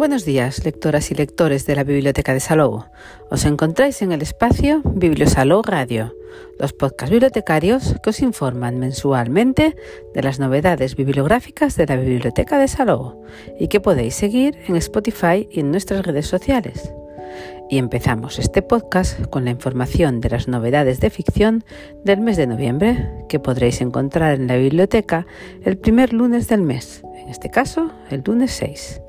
Buenos días, lectoras y lectores de la Biblioteca de Salou. Os encontráis en el espacio Bibliosalou Radio, los podcasts bibliotecarios que os informan mensualmente de las novedades bibliográficas de la Biblioteca de Salou y que podéis seguir en Spotify y en nuestras redes sociales. Y empezamos este podcast con la información de las novedades de ficción del mes de noviembre, que podréis encontrar en la biblioteca el primer lunes del mes, en este caso el lunes 6.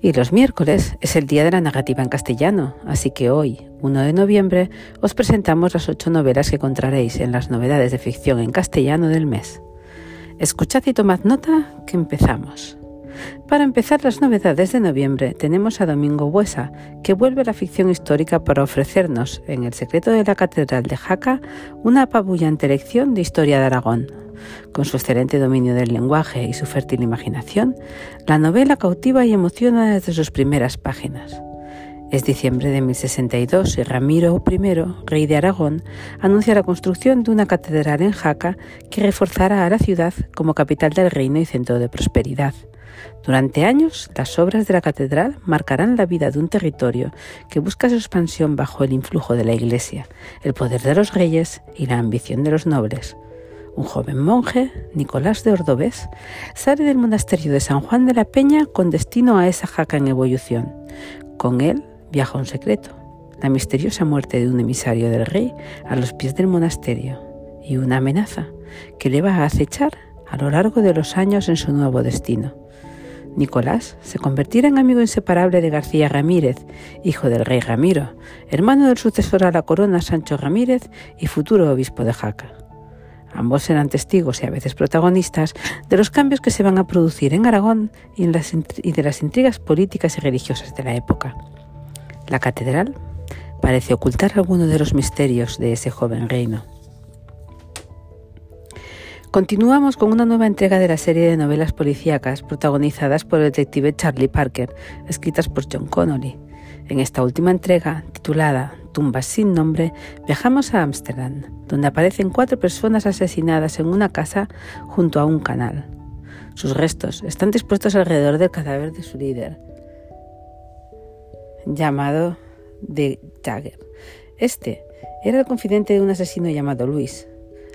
Y los miércoles es el día de la narrativa en castellano, así que hoy, 1 de noviembre, os presentamos las ocho novelas que encontraréis en las novedades de ficción en castellano del mes. Escuchad y tomad nota que empezamos. Para empezar las novedades de noviembre tenemos a Domingo Buesa, que vuelve a la ficción histórica para ofrecernos, en El secreto de la Catedral de Jaca, una apabullante lección de historia de Aragón, con su excelente dominio del lenguaje y su fértil imaginación, la novela cautiva y emociona desde sus primeras páginas. Es diciembre de 1062 y Ramiro I, rey de Aragón, anuncia la construcción de una catedral en Jaca que reforzará a la ciudad como capital del reino y centro de prosperidad. Durante años, las obras de la catedral marcarán la vida de un territorio que busca su expansión bajo el influjo de la Iglesia, el poder de los reyes y la ambición de los nobles un joven monje, Nicolás de Ordovés, sale del monasterio de San Juan de la Peña con destino a esa jaca en evolución. Con él viaja un secreto, la misteriosa muerte de un emisario del rey a los pies del monasterio y una amenaza que le va a acechar a lo largo de los años en su nuevo destino. Nicolás se convertirá en amigo inseparable de García Ramírez, hijo del rey Ramiro, hermano del sucesor a la corona Sancho Ramírez y futuro obispo de Jaca. Ambos serán testigos y a veces protagonistas de los cambios que se van a producir en Aragón y, de las intrigas políticas y religiosas de la época. La catedral parece ocultar algunos de los misterios de ese joven reino. Continuamos con una nueva entrega de la serie de novelas policíacas protagonizadas por el detective Charlie Parker, escritas por John Connolly. En esta última entrega, titulada Tumbas sin nombre, viajamos a Ámsterdam, donde aparecen cuatro personas asesinadas en una casa junto a un canal. Sus restos están dispuestos alrededor del cadáver de su líder, llamado de Jagger. Este era el confidente de un asesino llamado Luis.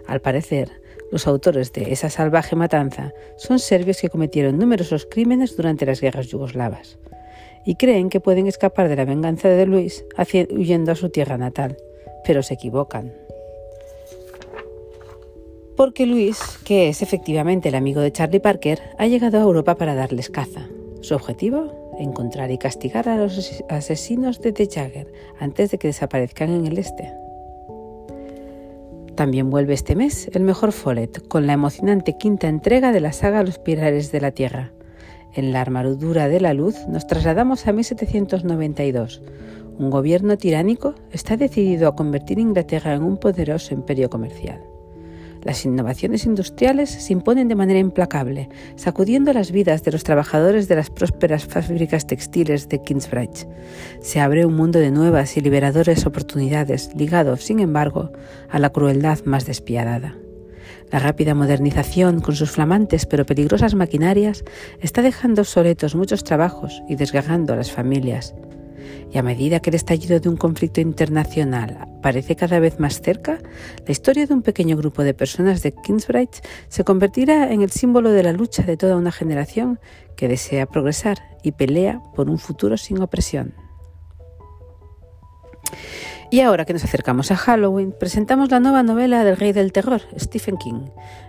Al parecer, los autores de esa salvaje matanza son serbios que cometieron numerosos crímenes durante las guerras yugoslavas y creen que pueden escapar de la venganza de Luis huyendo a su tierra natal, pero se equivocan. Porque Luis, que es efectivamente el amigo de Charlie Parker, ha llegado a Europa para darles caza. Su objetivo, encontrar y castigar a los asesinos de The Jagger antes de que desaparezcan en el este. También vuelve este mes el mejor Follett, con la emocionante quinta entrega de la saga Los Pilares de la Tierra, en la armadura de la luz nos trasladamos a 1792. Un gobierno tiránico está decidido a convertir Inglaterra en un poderoso imperio comercial. Las innovaciones industriales se imponen de manera implacable, sacudiendo las vidas de los trabajadores de las prósperas fábricas textiles de Kingsbridge. Se abre un mundo de nuevas y liberadoras oportunidades, ligado, sin embargo, a la crueldad más despiadada. La rápida modernización, con sus flamantes pero peligrosas maquinarias, está dejando obsoletos muchos trabajos y desgarrando a las familias. Y a medida que el estallido de un conflicto internacional parece cada vez más cerca, la historia de un pequeño grupo de personas de Kingsbridge se convertirá en el símbolo de la lucha de toda una generación que desea progresar y pelea por un futuro sin opresión. Y ahora que nos acercamos a Halloween, presentamos la nueva novela del rey del terror, Stephen King.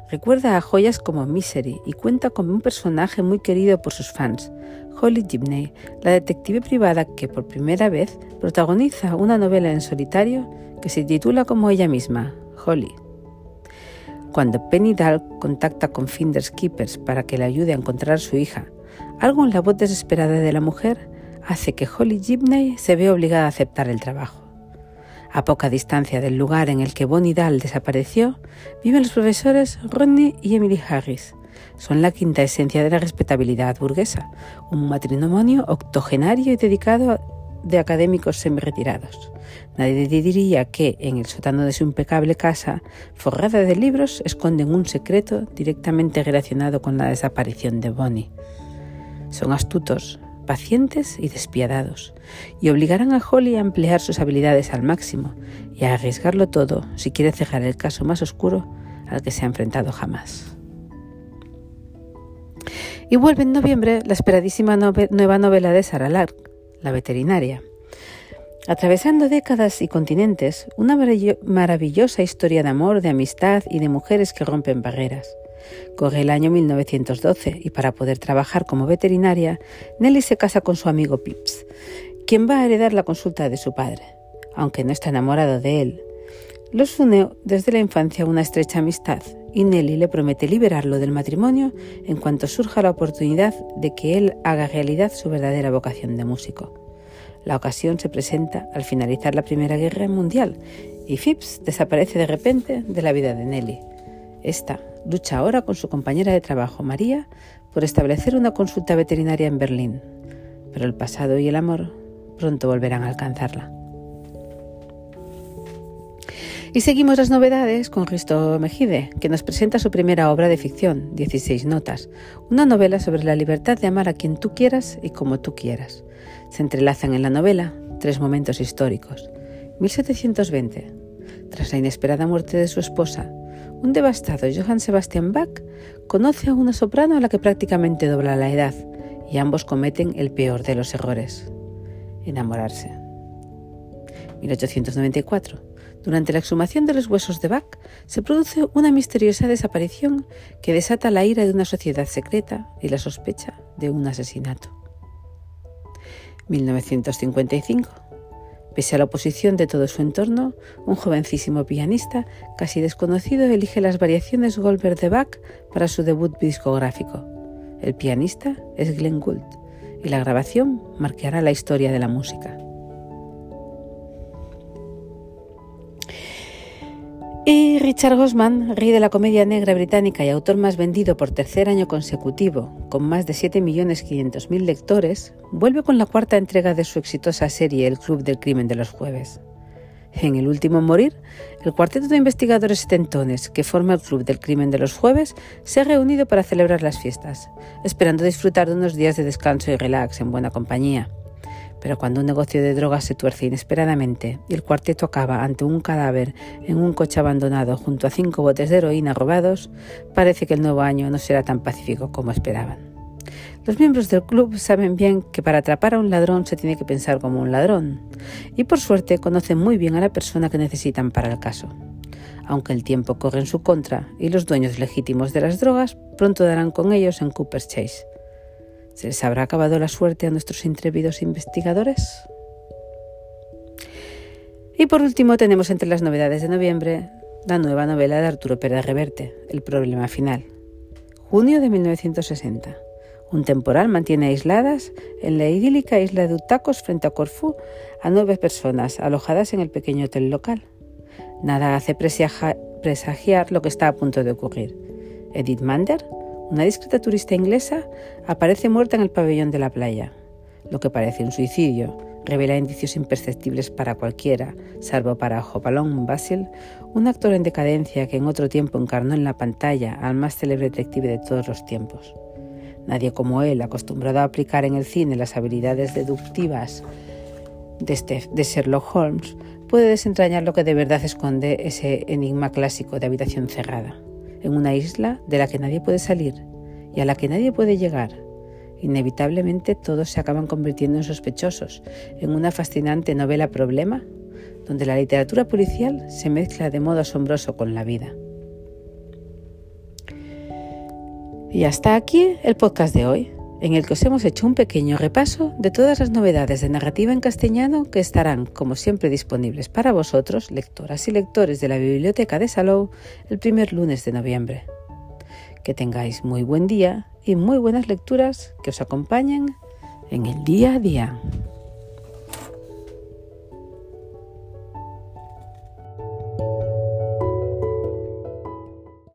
Recuerda a joyas como Misery y cuenta con un personaje muy querido por sus fans, Holly Gibney, la detective privada que por primera vez protagoniza una novela en solitario que se titula como ella misma, Holly. Cuando Penny Dahl contacta con Finders Keepers para que le ayude a encontrar a su hija, algo en la voz desesperada de la mujer hace que Holly Gibney se vea obligada a aceptar el trabajo. A poca distancia del lugar en el que Bonnie Dahl desapareció, viven los profesores Rodney y Emily Harris. Son la quinta esencia de la respetabilidad burguesa, un matrimonio octogenario y dedicado de académicos semi-retirados. Nadie diría que en el sótano de su impecable casa, forrada de libros, esconden un secreto directamente relacionado con la desaparición de Bonnie. Son astutos, pacientes y despiadados, y obligarán a Holly a emplear sus habilidades al máximo y a arriesgarlo todo si quiere cerrar el caso más oscuro al que se ha enfrentado jamás. Y vuelve en noviembre la esperadísima nueva novela de Sarah Lark, La veterinaria. Atravesando décadas y continentes, una maravillosa historia de amor, de amistad y de mujeres que rompen barreras. Corre el año 1912 y para poder trabajar como veterinaria, Nelly se casa con su amigo Pips, quien va a heredar la consulta de su padre, aunque no está enamorado de él. Los une desde la infancia una estrecha amistad y Nelly le promete liberarlo del matrimonio en cuanto surja la oportunidad de que él haga realidad su verdadera vocación de músico. La ocasión se presenta al finalizar la Primera Guerra Mundial y Phipps desaparece de repente de la vida de Nelly. Esta lucha ahora con su compañera de trabajo, María, por establecer una consulta veterinaria en Berlín, pero el pasado y el amor pronto volverán a alcanzarla. Y seguimos las novedades con Risto Mejide, que nos presenta su primera obra de ficción, 16 notas, una novela sobre la libertad de amar a quien tú quieras y como tú quieras. Se entrelazan en la novela tres momentos históricos. 1720, tras la inesperada muerte de su esposa, un devastado Johann Sebastian Bach conoce a una soprano a la que prácticamente dobla la edad y ambos cometen el peor de los errores, enamorarse. 1894. Durante la exhumación de los huesos de Bach se produce una misteriosa desaparición que desata la ira de una sociedad secreta y la sospecha de un asesinato. 1955. Pese a la oposición de todo su entorno, un jovencísimo pianista casi desconocido elige las variaciones Goldberg de Bach para su debut discográfico. El pianista es Glenn Gould y la grabación marcará la historia de la música. Y Richard Gosman, rey de la comedia negra británica y autor más vendido por tercer año consecutivo, con más de 7.500.000 lectores, vuelve con la cuarta entrega de su exitosa serie El Club del Crimen de los Jueves. En El último morir, el cuarteto de investigadores setentones que forma el Club del Crimen de los Jueves se ha reunido para celebrar las fiestas, esperando disfrutar de unos días de descanso y relax en buena compañía. Pero cuando un negocio de drogas se tuerce inesperadamente y el cuarteto acaba ante un cadáver en un coche abandonado junto a cinco botes de heroína robados, parece que el nuevo año no será tan pacífico como esperaban. Los miembros del club saben bien que para atrapar a un ladrón se tiene que pensar como un ladrón, y por suerte conocen muy bien a la persona que necesitan para el caso. Aunque el tiempo corre en su contra y los dueños legítimos de las drogas pronto darán con ellos en Cooper's Chase. ¿Se les habrá acabado la suerte a nuestros intrépidos investigadores? Y por último tenemos entre las novedades de noviembre la nueva novela de Arturo Pérez Reverte, El problema final. Junio de 1960. Un temporal mantiene aisladas en la idílica isla de Utacos frente a Corfú a nueve personas alojadas en el pequeño hotel local. Nada hace presagiar lo que está a punto de ocurrir. Edith Mander, una discreta turista inglesa aparece muerta en el pabellón de la playa. Lo que parece un suicidio revela indicios imperceptibles para cualquiera, salvo para Hopalong Basil, un actor en decadencia que en otro tiempo encarnó en la pantalla al más célebre detective de todos los tiempos. Nadie como él, acostumbrado a aplicar en el cine las habilidades deductivas de, este, de Sherlock Holmes, puede desentrañar lo que de verdad esconde ese enigma clásico de habitación cerrada en una isla de la que nadie puede salir y a la que nadie puede llegar. Inevitablemente todos se acaban convirtiendo en sospechosos, en una fascinante novela problema, donde la literatura policial se mezcla de modo asombroso con la vida. Y hasta aquí el podcast de hoy en el que os hemos hecho un pequeño repaso de todas las novedades de narrativa en castellano que estarán, como siempre, disponibles para vosotros, lectoras y lectores de la Biblioteca de Salou, el primer lunes de noviembre. Que tengáis muy buen día y muy buenas lecturas que os acompañen en el día a día.